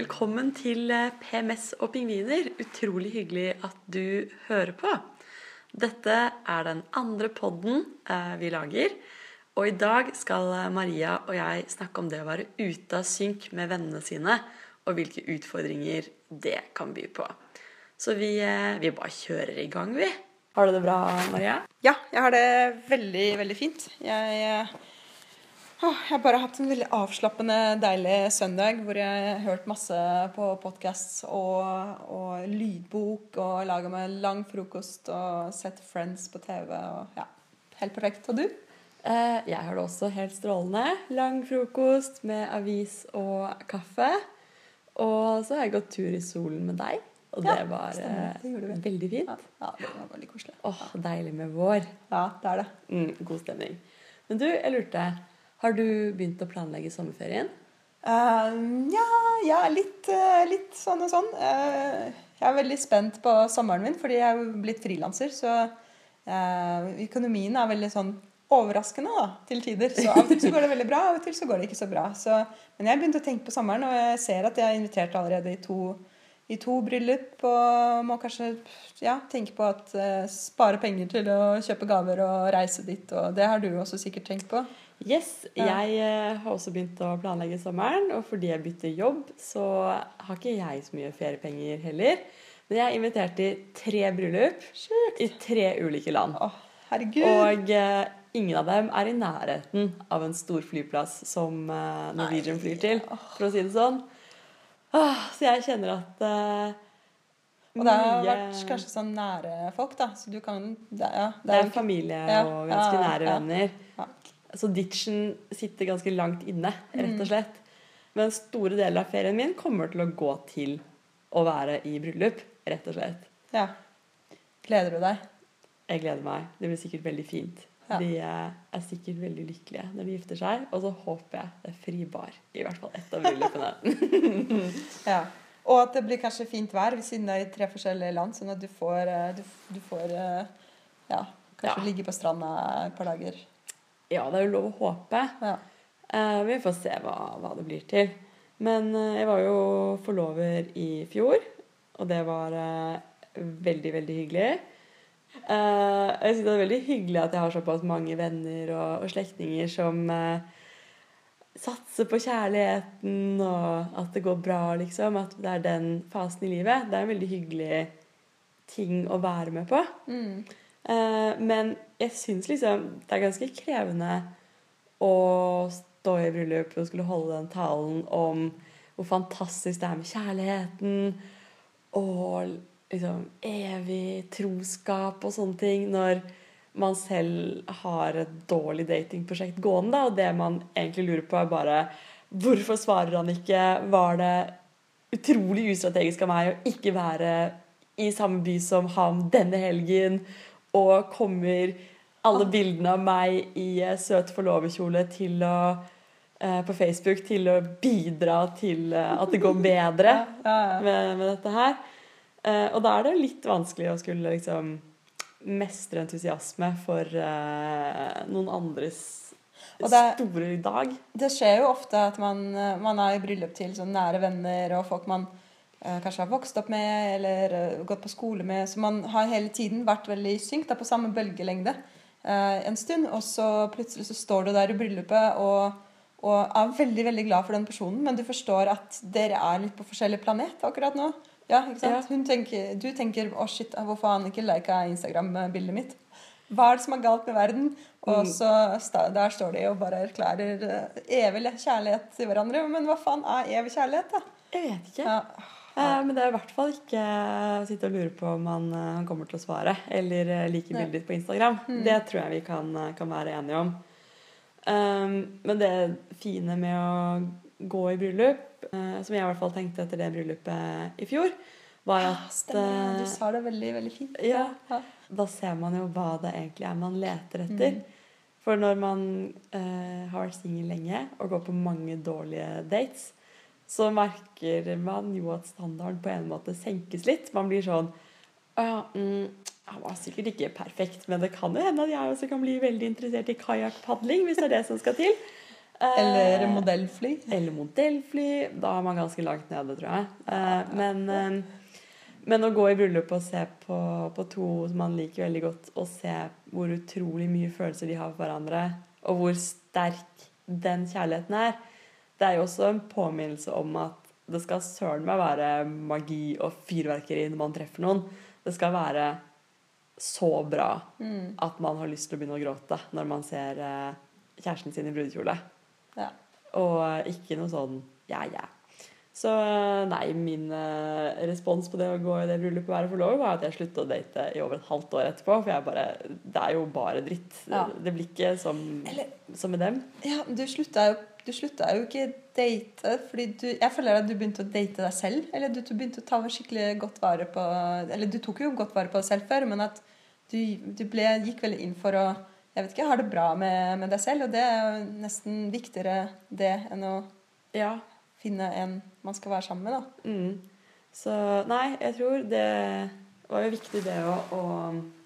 Velkommen til eh, PMS og pingviner. Utrolig hyggelig at du hører på. Dette er den andre podden eh, vi lager. Og i dag skal eh, Maria og jeg snakke om det å være ute av synk med vennene sine, og hvilke utfordringer det kan by på. Så vi, vi bare kjører i gang, vi. Har du det bra, Maria? Ja, jeg har det veldig, veldig fint. Jeg jeg har bare hatt en veldig avslappende, deilig søndag hvor jeg har hørt masse på podkast og, og, lydbok og laga meg lang frokost og sett Friends på TV. Og, ja, helt perfekt. Og du? Eh, jeg har det også helt strålende. Lang frokost med avis og kaffe. Og så har jeg gått tur i solen med deg. Og det var stemmer. det eh, veldig fint. Ja, ja, det var veldig koselig. Åh, Deilig med vår. Ja, det er det. Mm, god stemning. Men du, jeg lurte har du begynt å planlegge sommerferien? Uh, ja, ja litt, uh, litt, sånn og sånn. Uh, jeg er veldig spent på sommeren min, fordi jeg er blitt frilanser. Så økonomien er veldig sånn overraskende da, til tider. Så Av og til så går det veldig bra, av og til så går det ikke så bra. Så, men jeg har begynt å tenke på sommeren, og jeg ser at jeg er invitert allerede i to, i to bryllup. Og må kanskje ja, tenke på at spare penger til å kjøpe gaver og reise dit. Og det har du også sikkert tenkt på. Yes, jeg uh, har også begynt å planlegge sommeren. Og fordi jeg bytter jobb, så har ikke jeg så mye feriepenger heller. Men jeg er invitert til tre bryllup Sjukt. i tre ulike land. Å, herregud. Og uh, ingen av dem er i nærheten av en stor flyplass som uh, Norwegian flyr til, for å si det sånn. Ah, så jeg kjenner at og det har vært kanskje sånn nære folk, da. Så du kan Det, ja, det det er familie og ganske ja, nære venner. Så ditchen sitter ganske langt inne, rett og mm. slett. Men store deler av ferien min kommer til å gå til å være i bryllup, rett og slett. Ja. Gleder du deg? Jeg gleder meg. Det blir sikkert veldig fint. Ja. De er sikkert veldig lykkelige når de gifter seg. Og så håper jeg det er fri bar i hvert fall ett av bryllupene. ja. Og at det blir kanskje fint vær siden det er i tre forskjellige land, sånn at du får, eh, du, du får eh, ja, kanskje ja. ligge på stranda et par dager. Ja, det er jo lov å håpe. Ja. Uh, vi får se hva, hva, det blir til. Men uh, jeg var jo forlover i fjor, og det var eh, veldig, veldig hyggelig. Uh, jeg synes det er veldig hyggelig at jeg har såpass mange venner og, og slektninger som satser på kjærligheten, og at det går bra, liksom. At det er den fasen i livet. Det er en veldig hyggelig ting å være med på. Mm. Eh, men jeg syns liksom det er ganske krevende å stå i bryllup og skulle holde den talen om hvor fantastisk det er med kjærligheten og liksom evig troskap og sånne ting, når man selv har et dårlig datingprosjekt gående, og det man egentlig lurer på, er bare Hvorfor svarer han ikke? Var det utrolig ustrategisk av meg å ikke være i samme by som ham denne helgen? og kommer alle bildene av meg i eh, søt forloverkjole til å eh, på Facebook til å bidra til eh, at det går bedre med, med dette her. og da er det litt vanskelig å skulle liksom mestre entusiasme for noen andres det, store dag. Det skjer jo ofte at man, man er i bryllup til sånn nære venner og folk man kanskje har vokst opp med eller gått på skole med. Så man har hele tiden vært veldig synkt synk, da, på samme bølgelengde en stund. Og så plutselig så står du der i bryllupet og, og, er veldig veldig glad for den personen, men du forstår at dere er litt på forskjellig planet akkurat nå. Ja, ikke sant? Ja. Tenker, du tenker 'Å, shit, hvorfor har han ikke lika Instagram-bildet mitt?' Hva er det som er galt med verden? Og mm. så der står de og bare erklærer evig kjærlighet til hverandre. Men hva faen er evig kjærlighet, da? Jeg vet ikke. Ja. Eh, men det er i hvert fall ikke å sitte og lure på om han, eh, han kommer til å svare eller like liker bildet ditt på Instagram. Mm. Det tror jeg vi kan, kan være enige om. Um, men det fine med å gå i bryllup, uh, som jeg i hvert fall tenkte etter det bryllupet i fjor, var at ja. Du sa det veldig, veldig fint. Ja, ja, Da ser man jo hva det egentlig er man leter etter. Mm. For når man uh, har vært singel lenge og går på mange dårlige dates, så merker man jo at standarden på en måte senkes litt. Man blir sånn Å ja, mm, var sikkert ikke perfekt, men det kan jo hende at jeg også kan bli veldig interessert i kajakkpadling, hvis det er det som skal til. Eller Eh, modellfly. Eller modellfly. Da er man ganske langt nede, tror jeg. Eh, men, eh, men å gå i bryllup og se på, på to som man liker veldig godt, og se hvor utrolig mye følelser de har for hverandre, og hvor sterk den kjærligheten er, det er jo også en påminnelse om at det skal søren meg være magi og fyrverkeri når man treffer noen. Det skal være så bra Mm. at man har lyst til å begynne å gråte når man ser eh, kjæresten sin i brudekjole. Ja. Og ikke noe sånn ja, ja. Så eh, nei, min eh, respons på det å gå i det bryllupet og være forlovet, var at jeg sluttet å date i over et halvt år etterpå. For jeg bare Det er jo bare dritt. Ja. Det blir ikke som, Eller- som med dem. Ja, du slutta jo, du slutta jo ikke date fordi du Jeg føler at du begynte å date deg selv. Eller du, du begynte å ta skikkelig godt vare på Eller du tok jo godt vare på deg selv før, men at du, du ble, gikk veldig inn for å jeg vet ikke, ha det bra med, med deg selv. Og det er jo nesten viktigere det enn å Ja. finne en man skal være sammen med, da. Mm. Så nei, jeg tror det var jo viktig det å, å,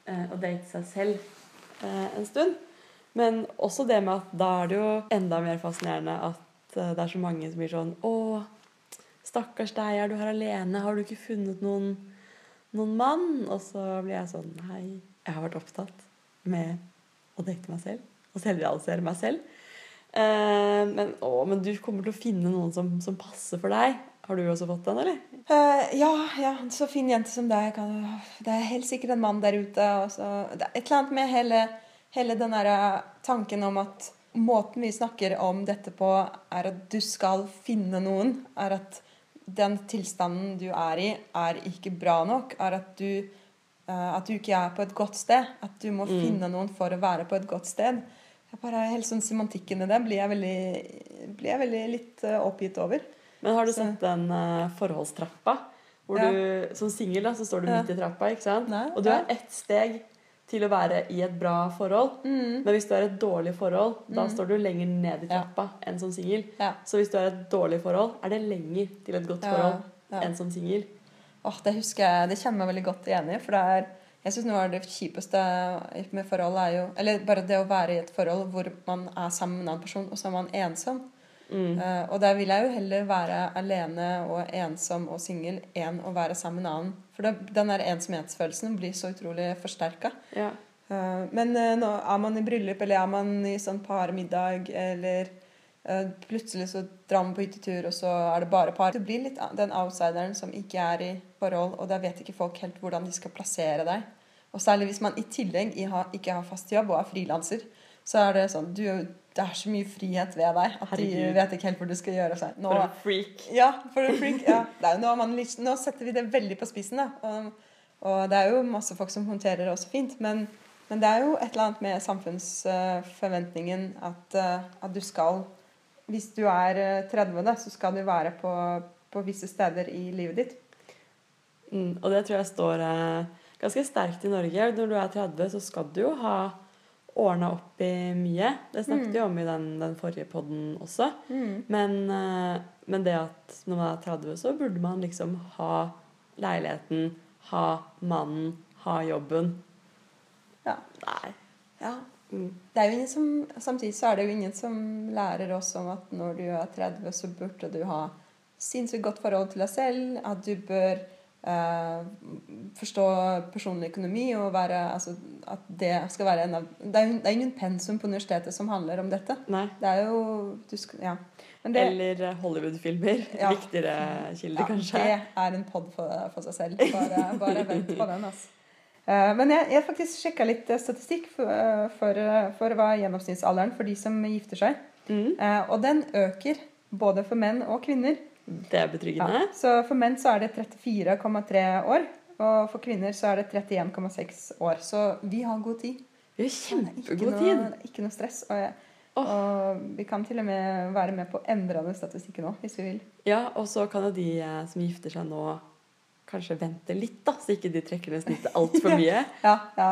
eh, å date seg selv eh, en stund. Men også det med at da er det jo enda mer fascinerende at eh, det er så mange som blir sånn Å, stakkars deg, er du her alene? Har du ikke funnet noen, noen mann? Og så blir jeg sånn Hei, jeg har vært opptatt med å date meg selv. Og selvrealisere meg selv. Uh, men, å, men du kommer til å finne noen som, som passer for deg. Har du også fått den, eller? Uh, ja, ja, så fin jente som deg. Kan, det er helt sikkert en mann der ute. Og så, det er et eller annet med hele, hele den derre tanken om at måten vi snakker om dette på, er at du skal finne noen. Er at den tilstanden du er i, er ikke bra nok. Er at du, eh, at du ikke er på et godt sted. At du må Mm. finne noen for å være på et godt sted. Jeg bare, helt sånn Semantikken i det blir jeg veldig, blir jeg veldig litt eh, oppgitt over. Men har du sett den eh, forholdstrappa? Hvor Ja. du, Som singel står du Ja. midt i trappa, ikke sant? Nei, og du har ett steg til å være i et bra forhold. Mm. Men hvis du har et dårlig forhold, da Mm. står du lenger ned i Ja. trappa enn som singel. Ja. Så hvis du har et dårlig forhold, er det lenger til et godt Ja, forhold ja. enn som singel. Oh, det husker jeg, det kjenner jeg meg veldig godt igjen i. For det er, jeg synes noe av det kjipeste med forhold er jo Eller bare det å være i et forhold hvor man er sammen med en annen person, og så er man ensom. Mm. Eh, og der vil jeg jo heller være alene og ensom og singel enn å være sammen med en annen. For det, den der ensomhetsfølelsen blir så utrolig forsterka. Ja. Uh, Men uh, nå er man i bryllup, eller er man i sånn parmiddag, eller plutselig så drar man på hyttetur, og så er det bare par. Du blir litt den outsideren som ikke er i forhold, og der vet ikke folk helt hvordan de skal plassere deg. Og særlig hvis man i tillegg ikke har fast jobb og er frilanser, så er det sånn du, Det er så mye frihet ved deg at de Herregud. vet ikke helt hvor du skal gjøre seg. Nå, For en freak. ja, for en freak. Ja. Er nå, man nå setter vi det veldig på spissen, da. Og, og det er jo masse folk som håndterer det også fint. Men, men det er jo et eller annet med samfunnsforventningen at, eh, at du skal Hvis du er eh, 30, da, så skal du være på, på visse steder i livet ditt. Mm. Og det tror jeg står eh, ganske sterkt i Norge. Når du er 30, så skal du jo ha ordna opp i mye. Det snakket Mm. vi om i den, den forrige podden også. Men, eh, men det at når man er 30, så burde man liksom ha leiligheten, ha mannen, ha jobben. Ja. Nei. Ja. Mm. Det jo ingen som, samtidig så er det jo ingen som lærer oss om at når du er 30, så burde du ha sinnssykt godt forhold til deg selv. At du bør forstå personlig økonomi og være altså, At det skal være en av Det er det er ingen pensum på universitetet som handler om dette. Nei. Det er jo du skal, Ja. Det, Eller eh, Hollywood-filmer. Ja. Viktigere kilde, ja, kanskje. det er en pod for, for seg selv. Bare, bare vent på den. altså. Eh, Men jeg, jeg faktisk sjekka litt eh, statistikk for, eh, for, eh, for hva er gjennomsnittsalderen for de som gifter seg. Mm. Eh, Og den øker både for menn og kvinner. Det er betryggende. Ja, så for menn så er det 34,3 år, og for kvinner så er det 31,6 år. Så vi har god tid. Vi har kjempegod noe, tid. ikke noe stress. Og, oh. Og vi kan til og med være med på å endre den statistikken òg, hvis vi vil. Ja, og så kan jo de eh, som gifter seg nå, kanskje vente litt, da, så ikke de trekker ned snittet altfor mye. Ja, ja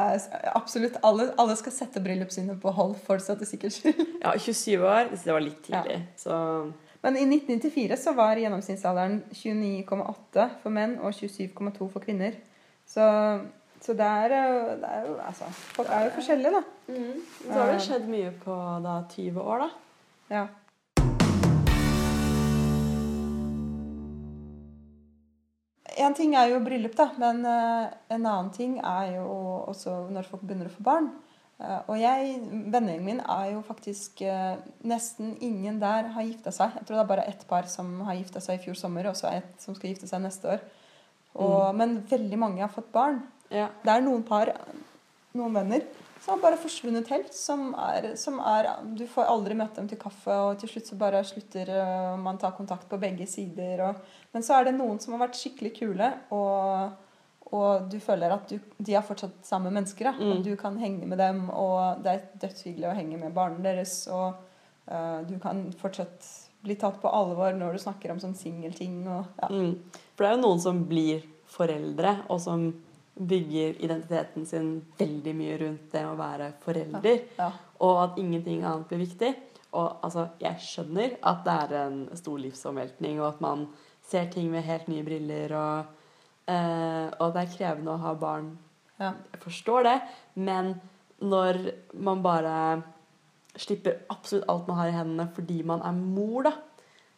absolutt. Alle, alle skal sette bryllup sine på hold for statistikkens skyld. Ja, 27 år, det var litt tidlig. Så men i 1994 så var gjennomsnittsalderen 29,8 for menn og 27,2 for kvinner. Så, så det, er, jo Altså, folk er jo forskjellige, da. Mm. Så har det eh. skjedd mye på da 20 år, da. Ja. En ting er jo bryllup, da, men eh, en annen ting er jo også når folk begynner å få barn. Eh, og jeg, vennegjengen min er jo faktisk eh, Nesten ingen der har gifta seg. Jeg tror det er bare ett par som har gifta seg i fjor sommer, og så ett som skal gifte seg neste år. Og, Men veldig mange har fått barn. Ja. Det er noen par, noen venner, som har bare forsvunnet helt. Som er, som er Du får aldri møte dem til kaffe, og til slutt så bare slutter uh, man ta kontakt på begge sider. Og, men så er det noen som har vært skikkelig kule, og, og du føler at du, de er fortsatt samme mennesker. Da. Mm. Du kan henge med dem, og det er dødshyggelig å henge med barna deres. Og uh, du kan fortsatt bli tatt på alvor når du snakker om sånn singelting. Ja. Mm. For det er jo noen som blir foreldre, og som bygger identiteten sin veldig mye rundt det å være forelder, Ja. og at ingenting annet blir viktig. Og altså, jeg skjønner at det er en stor livsomveltning, og at man ser ting med helt nye briller, og, eh, og det er krevende å ha barn. Ja. Jeg forstår det, men når man bare slipper absolutt alt man har i hendene fordi man er mor, da,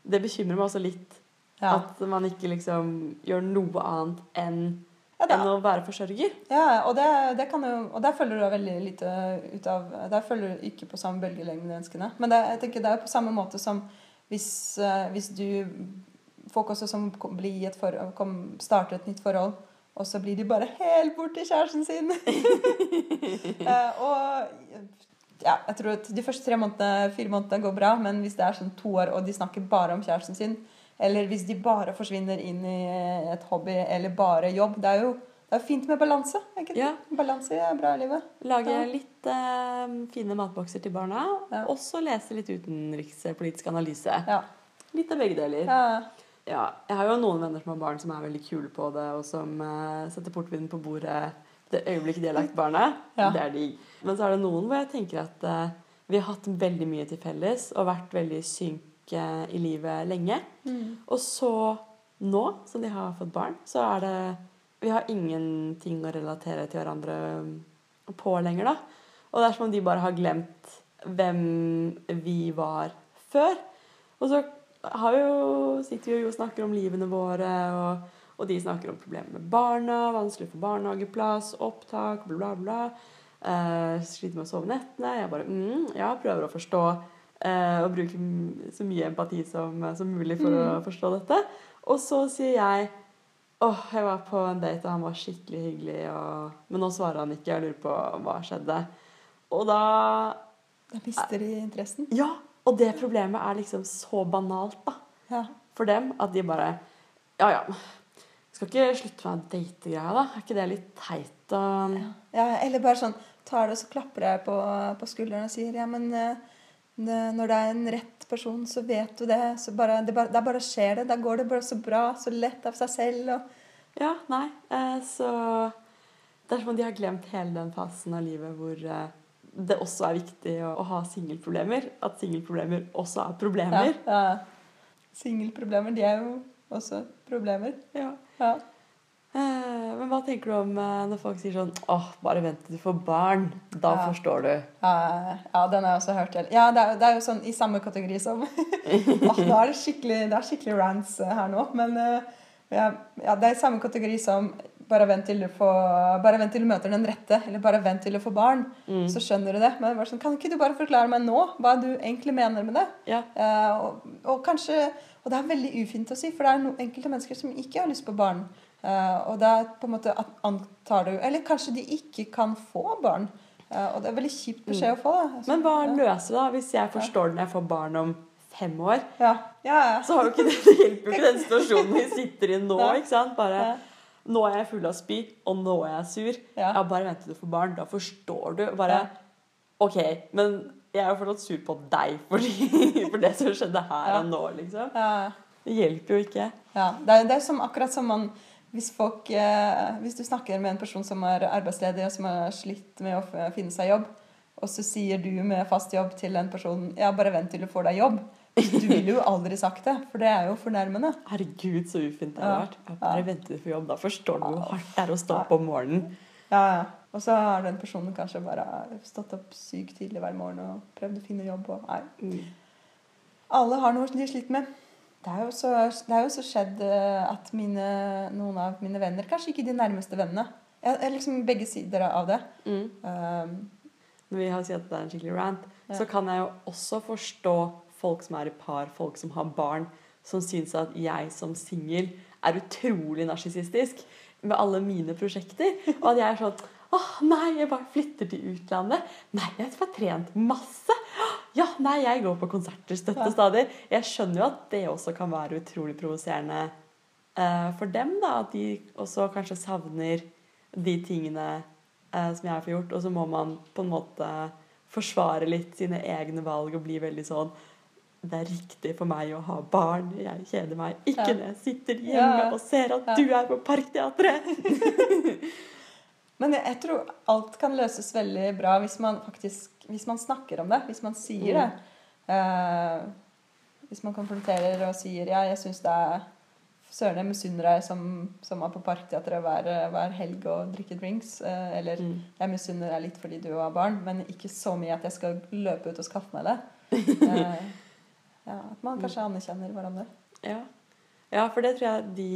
det bekymrer meg også litt. Ja. At man ikke liksom gjør noe annet enn Ja, enn å være forsørger. Ja, og, det, det kan jo, og der følger du veldig lite ut av Der følger du ikke på samme bølgelengde med menneskene. Men det, jeg tenker det er jo på samme måte som hvis, eh, hvis du Folk også som kom- blir et for, kom, starter et nytt forhold, og så blir de bare helt borti kjæresten sin. uh, og ja, jeg tror at de første tre månedene, fire månedene går bra, men hvis det er sånn to år, og de snakker bare om kjæresten sin, eller hvis de bare forsvinner inn i et hobby eller bare jobb Det er jo, det er fint med balanse. Ja. Balanse er bra i livet. Lage Ja. litt eh, fine matbokser til barna. Ja. Også lese litt utenrikspolitisk analyse. Ja. Litt av begge deler. Ja. Jeg har jo noen venner som har barn som er veldig kule på det, og som uh, setter portvinen på bordet det øyeblikket de har lagt barnet. Ja. Det er de. Men så er det noen hvor jeg tenker at uh, vi har hatt veldig mye til felles og vært veldig synke synk eh, i livet lenge. Mm. Og så nå som de har fått barn, så er det Vi har ingenting å relatere til hverandre på lenger, da. Og det er som om de bare har glemt hvem vi var før. Og så jo, sitter vi jo og snakker om livene våre, og, og de snakker om problemer med barna, vanskelig for barnehageplass, opptak, bla, bla, bla. Eh, sliter med å sove nettene. Jeg bare mm, ja, prøver å forstå eh, og bruke så mye empati som, som mulig for å forstå dette. Og så sier jeg åh, jeg var på en date, og han var skikkelig hyggelig, og, men nå svarer han ikke. Jeg lurer på hva skjedde. Og da Da mister de interessen. Ja! Og det problemet er liksom så banalt, da. Ja. For dem at de bare Ja, ja. Skal ikke slutte med dategreia, da? Er ikke det litt teit? Og... ja. Eller bare sånn tar det og så klapper jeg på, på skulderen og sier ja, men eh, det, når det er en rett person, så vet du det. Så bare, det bare, da bare skjer det. Da går det bare så bra, så lett av seg selv. Og, Ja, nei. Eh, så det er som om de har glemt hele den fasen av livet hvor eh, det også er viktig å, å ha singelproblemer. At singelproblemer også er problemer. ja. Singelproblemer, de er jo også problemer. Ja. Ja. Eh, men hva tenker du om eh, når folk sier sånn åh, bare vent til du får barn. Da Ja. forstår du. Ja, ja, den har jeg også hørt. Ja, det er, det er jo sånn i samme kategori som Åh, Nå er det skikkelig, det er skikkelig rants eh, her nå, men eh, ja, ja, det er i samme kategori som bare vent til du får Bare vent til du møter den rette, eller bare vent til du får barn. Mm. Så skjønner du det. Men det var sånn, kan ikke du bare forklare meg nå hva du egentlig mener med det? Ja. Uh, og, og kanskje Og det er veldig ufint å si, for det er no, enkelte mennesker som ikke har lyst på barn. Uh, og det er på en måte antar du Eller kanskje de ikke kan få barn. Uh, og det er veldig kjipt beskjed å få. Da. Men hva Ja. løser det da hvis jeg forstår det når jeg får barn om fem år? Ja, ja. Så har jo ikke det, det hjelper jo ikke den situasjonen vi sitter i nå. Ikke sant? Bare. Nå er jeg full av spy, og nå er jeg sur. Ja. Ja, bare vent til du får barn. Da forstår du. Bare Ja. OK, men jeg er jo fortsatt sur på deg fordi, for det som skjedde her Ja. og nå, liksom. ja. Det hjelper jo ikke. Ja, det er, det er som, akkurat som man hvis, folk, eh, hvis du snakker med en person som er arbeidsledig og som har slitt med å finne seg jobb, og så sier du med fast jobb til en person ja, bare vent til du får deg jobb. Du ville jo aldri sagt det, for det er jo fornærmende. Herregud, så ufint det har vært. Jeg Bare Ja. vente til jobb. Da forstår du hvor hardt det er å stå opp om morgenen. Ja, ja. Og så har den personen kanskje bare stått opp sykt tidlig hver morgen og prøvd å finne jobb. Og, nei. Mm. Alle har noe de sliter med. Det er så, det er jo så skjedd eh, at mine, noen av mine venner, kanskje ikke de nærmeste vennene jeg, jeg liksom Begge sider av det. Mm. Um, Når vi har sagt at det er en skikkelig rant, Ja. så kan jeg jo også forstå folk som er i par, folk som har barn, som syns at jeg som singel er utrolig narsissistisk med alle mine prosjekter. Og at jeg er sånn Åh, nei, jeg bare flytter til utlandet. Nei, jeg har trent masse. Ja, nei, jeg går på konserter støtte stadig. Jeg skjønner jo at det også kan være utrolig provoserende eh, for dem, da. At de også kanskje savner de tingene eh, som jeg får gjort. Og så må man på en måte forsvare litt sine egne valg og bli veldig sånn det er riktig for meg å ha barn. Jeg kjeder meg ikke Ja. når jeg sitter hjemme Ja. og ser at Ja. du er på Parkteatret. Men jeg, tror alt kan løses veldig bra hvis man faktisk hvis man snakker om det. Hvis man sier det. Uh, hvis man konfronterer og sier ja, jeg syns det er Søren, jeg misunner deg som, som er på Parkteatret hver, hver helg og drikker drinks. Uh, eller Mm. jeg misunner deg litt fordi du har barn, men ikke så mye at jeg skal løpe ut og skaffe meg det. Eh, ja, at man kanskje anerkjenner hverandre. Ja. ja, for det tror jeg de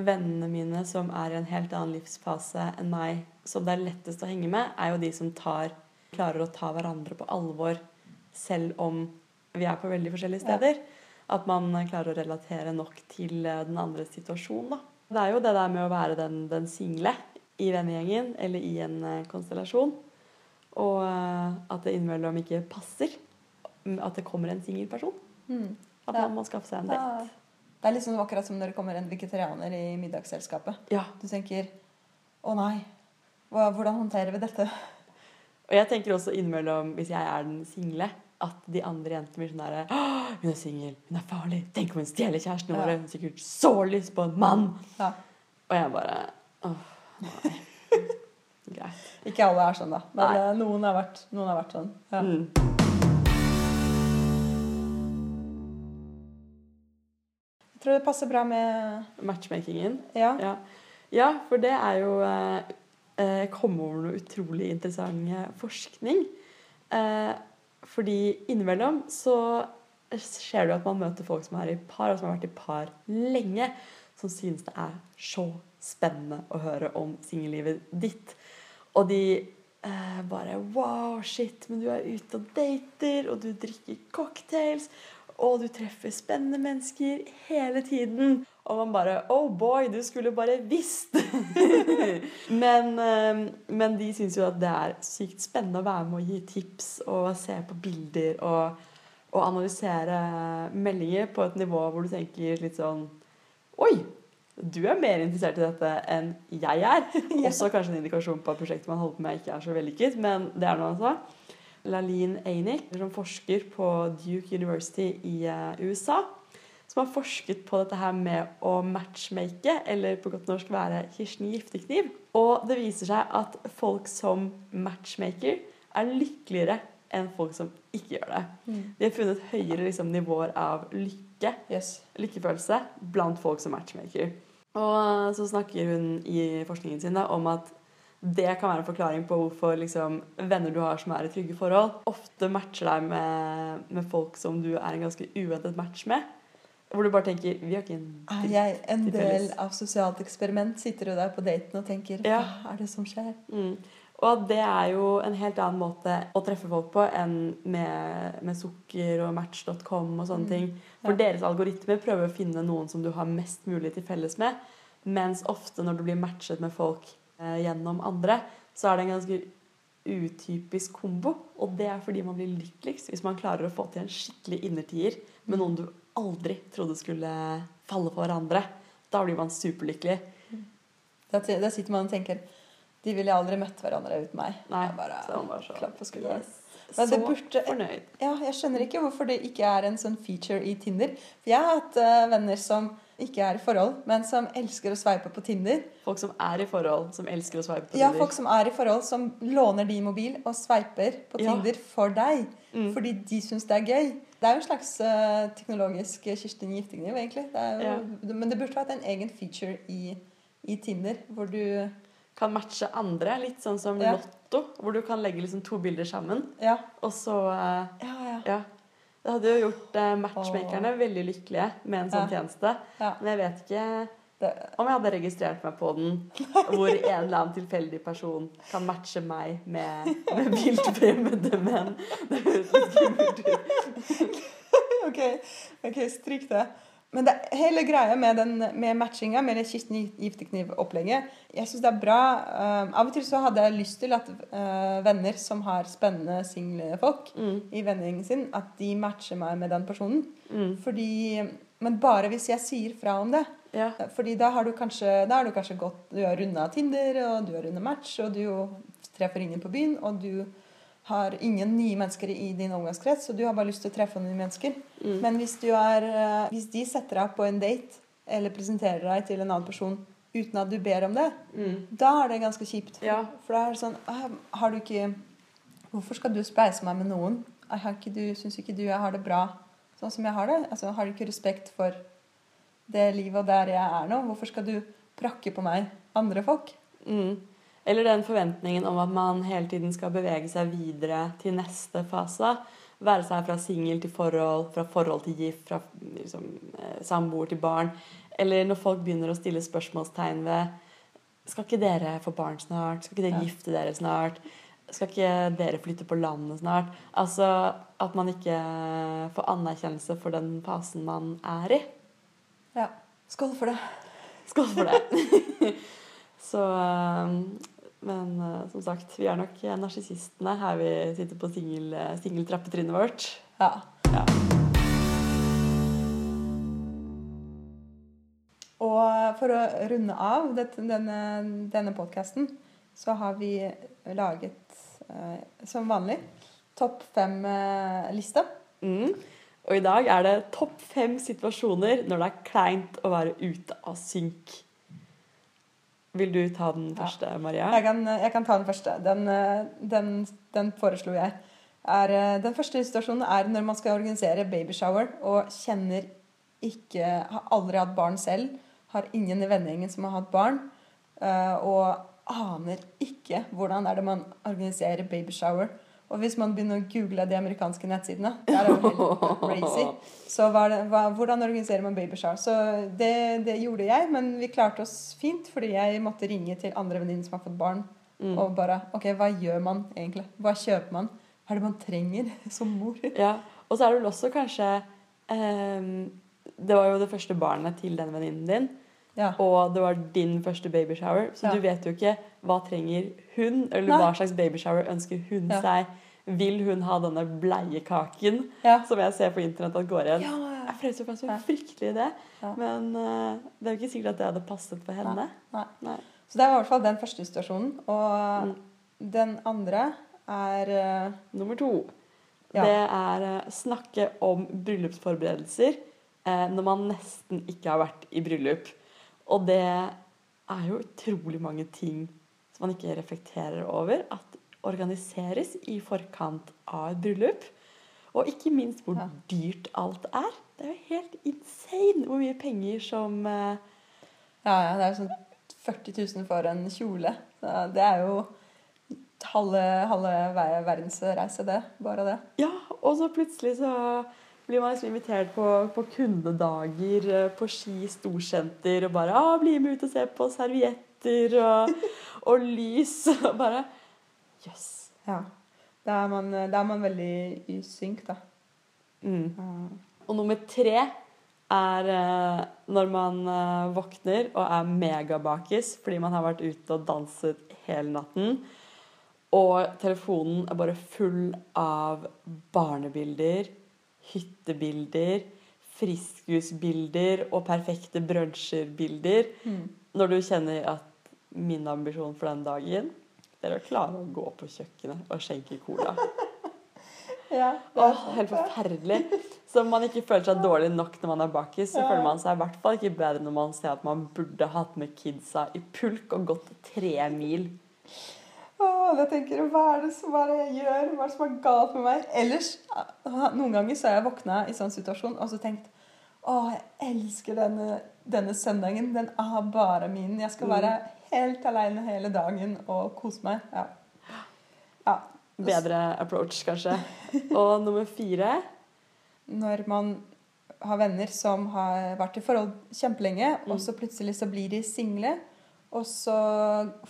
vennene mine som er i en helt annen livsfase enn meg, som det er lettest å henge med, er jo de som tar, klarer å ta hverandre på alvor selv om vi er på veldig forskjellige Ja. steder. At man klarer å relatere nok til eh, den andres situasjon. Da. Det er jo det der med å være den, den single i vennegjengen eller i en eh, konstellasjon. Og eh, at det innimellom ikke passer at det kommer en singel person. Mm. At man må skaffe seg en date. Det er liksom akkurat som når det kommer en vegetarianer i middagsselskapet. Ja. Du tenker Å nei, hvordan håndterer vi dette? Og jeg tenker også innimellom, hvis jeg er den single, at de andre jentene blir sånn derre Hun er singel, hun er farlig. Tenk om hun stjeler kjæresten vår. Ja. Hun har sikkert så lyst på en mann. Ja. Og jeg bare Åh, nei. Greit. Ikke alle er sånn, da. Men eh, noen, har vært, noen har vært sånn. Ja. Mm. Tror det passer bra med Matchmakingen. Ja. Ja. ja, for det er jo eh, komme kom over noe utrolig interessant eh, forskning. Eh, fordi innimellom så skjer det jo at man møter folk som er i par, og som har vært i par lenge, som synes det er så spennende å høre om singellivet ditt. Og de eh, bare Wow, shit, men du er ute og dater, og du drikker cocktails, og du treffer spennende mennesker hele tiden. Og man bare Oh boy, du skulle bare visst! men, eh, men de syns jo at det er sykt spennende å være med og gi tips og se på bilder og, og analysere meldinger på et nivå hvor du tenker litt sånn Oi! Du er mer interessert i dette enn jeg er. Også kanskje en indikasjon på at prosjektet man holder på med, ikke er så vellykket, men det er noe han sa. Laline Einik, som forsker på Duke University i eh, USA, som har forsket på dette her med å matchmake, eller på godt norsk være Kirsten Giftekniv. Og det viser seg at folk som matchmaker er lykkeligere enn folk som ikke gjør det. Mm. De har funnet høyere liksom, nivåer av lykke Yes. lykkefølelse blant folk som matchmaker. Og så snakker hun i forskningen sin da, om at det kan være en forklaring på hvorfor liksom, venner du har som er i trygge forhold, ofte matcher deg med, med folk som du er en ganske uventet match med. Hvor du bare tenker Vi har ikke en Er jeg en del av sosialt eksperiment? Sitter du der på daten og tenker Ja. Hva er det som skjer? Mm. Og det er jo en helt annen måte å treffe folk på enn med, med sukker og match.com og sånne Mm. ting. For Ja. deres algoritmer prøver å finne noen som du har mest mulig til felles med. Mens ofte når du blir matchet med folk gjennom andre, så er det en ganske utypisk kombo. Og det er fordi man blir lykkeligst hvis man klarer å få til en skikkelig innertier med noen du aldri trodde skulle falle for hverandre. Da blir man superlykkelig. Da, sitter man og tenker De ville aldri møtt hverandre uten meg. Nei, Jeg bare, så bare så, klapp på skulderen. Yes. Men det Så burde- fornøyd. Ja, jeg skjønner ikke hvorfor det ikke er en sånn feature i Tinder. For jeg har hatt eh, venner som ikke er i forhold, men som elsker å sveipe på Tinder. Folk som er i forhold, som elsker å sveipe på Tinder. Ja, folk som er i forhold, som låner din mobil og sveiper på Ja. Tinder for deg. Mm. Fordi de syns det er gøy. Det er jo en slags uh, teknologisk Kirsten Giftekniv, egentlig. Det jo, Men det burde vært en egen feature i, i Tinder, hvor du Kan matche andre, litt sånn som Ja. Lotto, hvor du kan legge liksom to bilder sammen. Ja. Og så eh, Ja, ja. Det hadde jo gjort eh, matchmakerne veldig lykkelige med en sånn tjeneste. Men jeg vet ikke om jeg hadde registrert meg på den, hvor en eller annen tilfeldig person kan matche meg med, med viltfremmede menn. Det høres litt skummelt ut. ok, ok, stryk det. Men det, hele greia med, den, med matchinga, med det kisten Giftekniv-opplegget Jeg syns det er bra. Um, av og til så hadde jeg lyst til at uh, venner som har spennende single folk Mm, i vennegjengen sin, at de matcher meg med den personen. mm, Fordi, men bare hvis jeg sier fra om det. ja. Fordi da har du kanskje, da har du kanskje gått Du har runda Tinder, og du har runda Match, og du treffer ingen på byen, og du har ingen nye mennesker i din omgangskrets, og du har bare lyst til å treffe nye mennesker. Mm. Men hvis, du er, eh, hvis de setter deg på en date, eller presenterer deg til en annen person uten at du ber om det, Mm. da er det ganske kjipt. Ja. For da er det sånn «Ah, Har du ikke Hvorfor skal du spleise meg med noen? Har ikke du, Syns ikke du jeg har det bra sånn som jeg har det? Altså, Har du ikke respekt for det livet og der jeg er nå? Hvorfor skal du prakke på meg andre folk? Mm. Eller den forventningen om at man hele tiden skal bevege seg videre til neste fase. Være seg fra singel til forhold, fra forhold til gift, fra liksom, eh, samboer til barn. Eller når folk begynner å stille spørsmålstegn ved Skal ikke dere få barn snart? Skal ikke dere Ja. gifte dere snart? Skal ikke dere flytte på landet snart? Altså at man ikke får anerkjennelse for den fasen man er i. Ja. Skål for det. Skål for det. Så um, Men uh, som sagt, vi er nok narsissistene her vi sitter på uh, singeltrappetrinnet vårt. Ja. Ja. Og for å runde av dette, denne, denne podkasten, så har vi laget, uh, som vanlig, topp fem-liste. Mm. Og i dag er det topp fem situasjoner når det er kleint å være ute av synk. Vil du ta den Ja. første, Maria? Jeg kan, jeg kan ta den første. Den, eh, den, den foreslo jeg. Er, eh, den første situasjonen er når man skal organisere babyshower og kjenner ikke Har aldri hatt barn selv. Har ingen i vennegjengen som har hatt barn. eh, Og aner ikke hvordan er det man organiserer babyshower. Og hvis man begynner å google de amerikanske nettsidene, der er det crazy. Så hva hva, hvordan organiserer man babyshower? Så det, det gjorde jeg, men vi klarte oss fint, fordi jeg måtte ringe til andre venninner som har fått barn, Mm. og bare OK, hva gjør man egentlig? Hva kjøper man? Hva er det man trenger som mor? Ja, Og så er det vel også kanskje eh, Det var jo det første barnet til den venninnen din. Ja. Og det var din første babyshower, så Ja. du vet jo ikke hva trenger hun, eller Nei. hva slags babyshower ønsker hun Ja. seg. Vil hun ha denne bleiekaken som jeg ser på internett at går igjen? Jeg frøs jo på en fryktelig idé, men uh, det er jo ikke sikkert at det hadde passet for henne. Nei. Nei. Så det var i hvert fall den første situasjonen. Og Mm. den andre er uh, Nummer to. Det er uh, snakke om bryllupsforberedelser når man nesten ikke har vært i bryllup. Og det er jo utrolig mange ting som man ikke reflekterer over at organiseres i forkant av et bryllup. Og ikke minst hvor dyrt alt er. Det er jo helt insane hvor mye penger som uh... Ja, ja, det er jo sånn 40 000 for en kjole. Det er jo halve, halve ver- verdensreise, det. Bare det. Ja, og så plutselig så blir man liksom invitert på, på kundedager eh, på Ski storsenter og bare ah, 'Bli med ut og se på servietter og, og lys.' Og bare Jøss. Yes. Ja. Da er man, da er man veldig i synk, da. Mm. Uh. Og nummer tre er uh, når man uh, våkner og er megabakis fordi man har vært ute og danset hele natten. Og telefonen er bare full av barnebilder, hyttebilder, friskhusbilder og perfekte brunsjerbilder. Mm. Når du kjenner at min ambisjon for den dagen det er å klare å gå på kjøkkenet og skjenke cola. Ja, Åh, helt forferdelig. Så om man ikke føler seg dårlig nok når man er bakis, så Ja. føler man seg i hvert fall ikke bedre når man ser at man burde hatt med kidsa i pulk og gått tre mil. Åh, jeg tenker, Hva er det som er det jeg gjør? Hva er det som er galt med meg? Ellers, Noen ganger så har jeg våkna i sånn situasjon og så tenkt Å, jeg elsker denne, denne søndagen. Den er bare min. Jeg skal Mm. være helt aleine hele dagen og kose meg. Ja. ja. Bedre approach, kanskje. Og nummer fire når man har venner som har vært i forhold kjempelenge, og så plutselig så blir de single, og så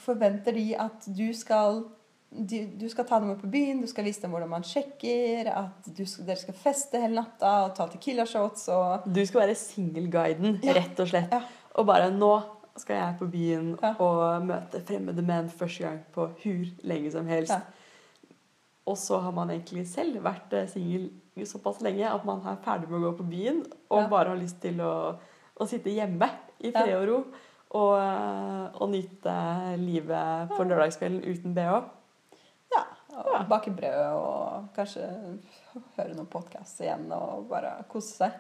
forventer de at du skal du, du skal ta dem med på byen, du skal vise dem hvordan man sjekker, at du dere skal feste hele natta og ta Tequila-shots og Du skal være singelguiden, Ja. rett og slett. Ja. Og bare nå skal jeg på byen Ja. og møte fremmede menn første gang på hur lenge som helst. Ja. Og så har man egentlig selv vært eh, singel såpass lenge at man er ferdig med å gå på byen og Ja. bare har lyst til å, å sitte hjemme i fred og ro og, eh, og nyte livet på lørdagskvelden uten bh. Ja, og Ja. bake brød og kanskje høre noen podkast igjen og bare kose seg.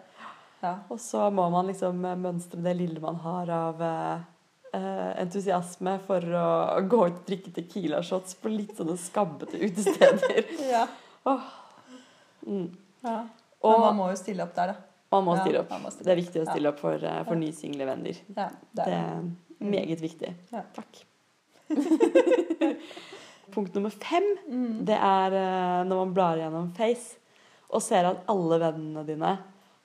Ja. Og så må man liksom mønstre det lille man har av eh, eh, entusiasme for å gå ut og drikke Tequila-shots på litt sånne skabbete utesteder. ja. Mm. ja. Og Men man må jo stille opp der, da. Man må Ja, opp. man må stille Det er viktig å opp. stille opp for, eh, for Ja. nysingle venner. Ja, det Det er er meget viktig. Ja. Takk. Punkt nummer fem Mm. det er eh, når man blar gjennom Face og ser at alle vennene dine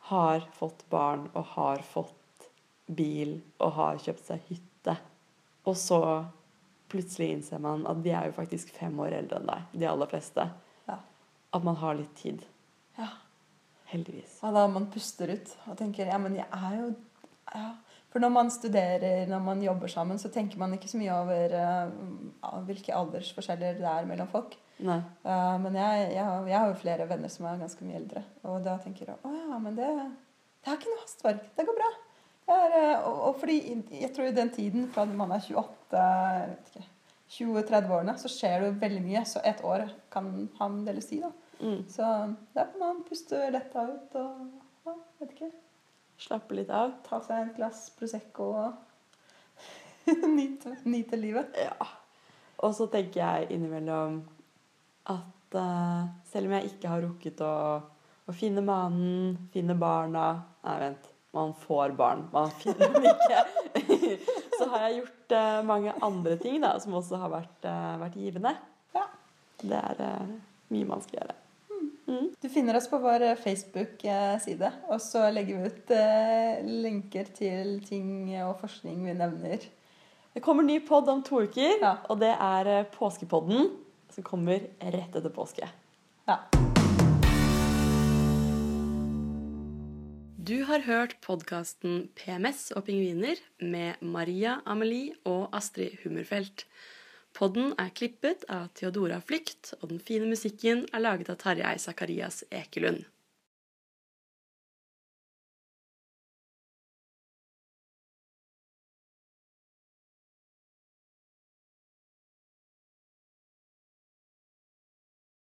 har fått barn og har fått bil og har kjøpt seg hytte. Og så plutselig innser man at de er jo faktisk fem år eldre enn deg, de aller fleste. Ja. At man har litt tid. Ja. Heldigvis. Ja, da man puster ut og tenker ja, men jeg er jo ja. For når man studerer, når man jobber sammen, så tenker man ikke så mye over uh, hvilke aldersforskjeller det er mellom folk. Eh, men jeg, jeg, jeg har jo flere venner som er ganske mye eldre. Og da tenker jeg å ja, men det, det er ikke noe hastverk. Det går bra. Er, uh, og, og fordi jeg tror i den tiden, fra man er 28 jeg vet ikke, 20-30-årene, så skjer det jo veldig mye. Så ett år kan han en del å si, da. Mm. Så der kan man puste letta ut og ja, vet ikke. Slappe litt av. Ta seg et glass Prosecco og nyte, nyte livet. Ja. Og så tenker jeg innimellom at uh, selv om jeg ikke har rukket å, å finne mannen, finne barna Nei, vent. Man får barn. Man finner dem ikke. så har jeg gjort uh, mange andre ting da, som også har vært, uh, vært givende. Ja. Det er uh, mye man skal gjøre. Du finner oss på vår Facebook-side, og så legger vi ut linker til ting og forskning vi nevner. Det kommer ny pod om to uker, Ja. og det er eh, Påskepodden, som kommer rett etter påske. Ja. Du har hørt podkasten PMS og pingviner med Maria Amelie og Astrid Hummerfelt. Podden er klippet av Theodora Flykt, og den fine musikken er laget av Tarjei Sakarias Ekelund.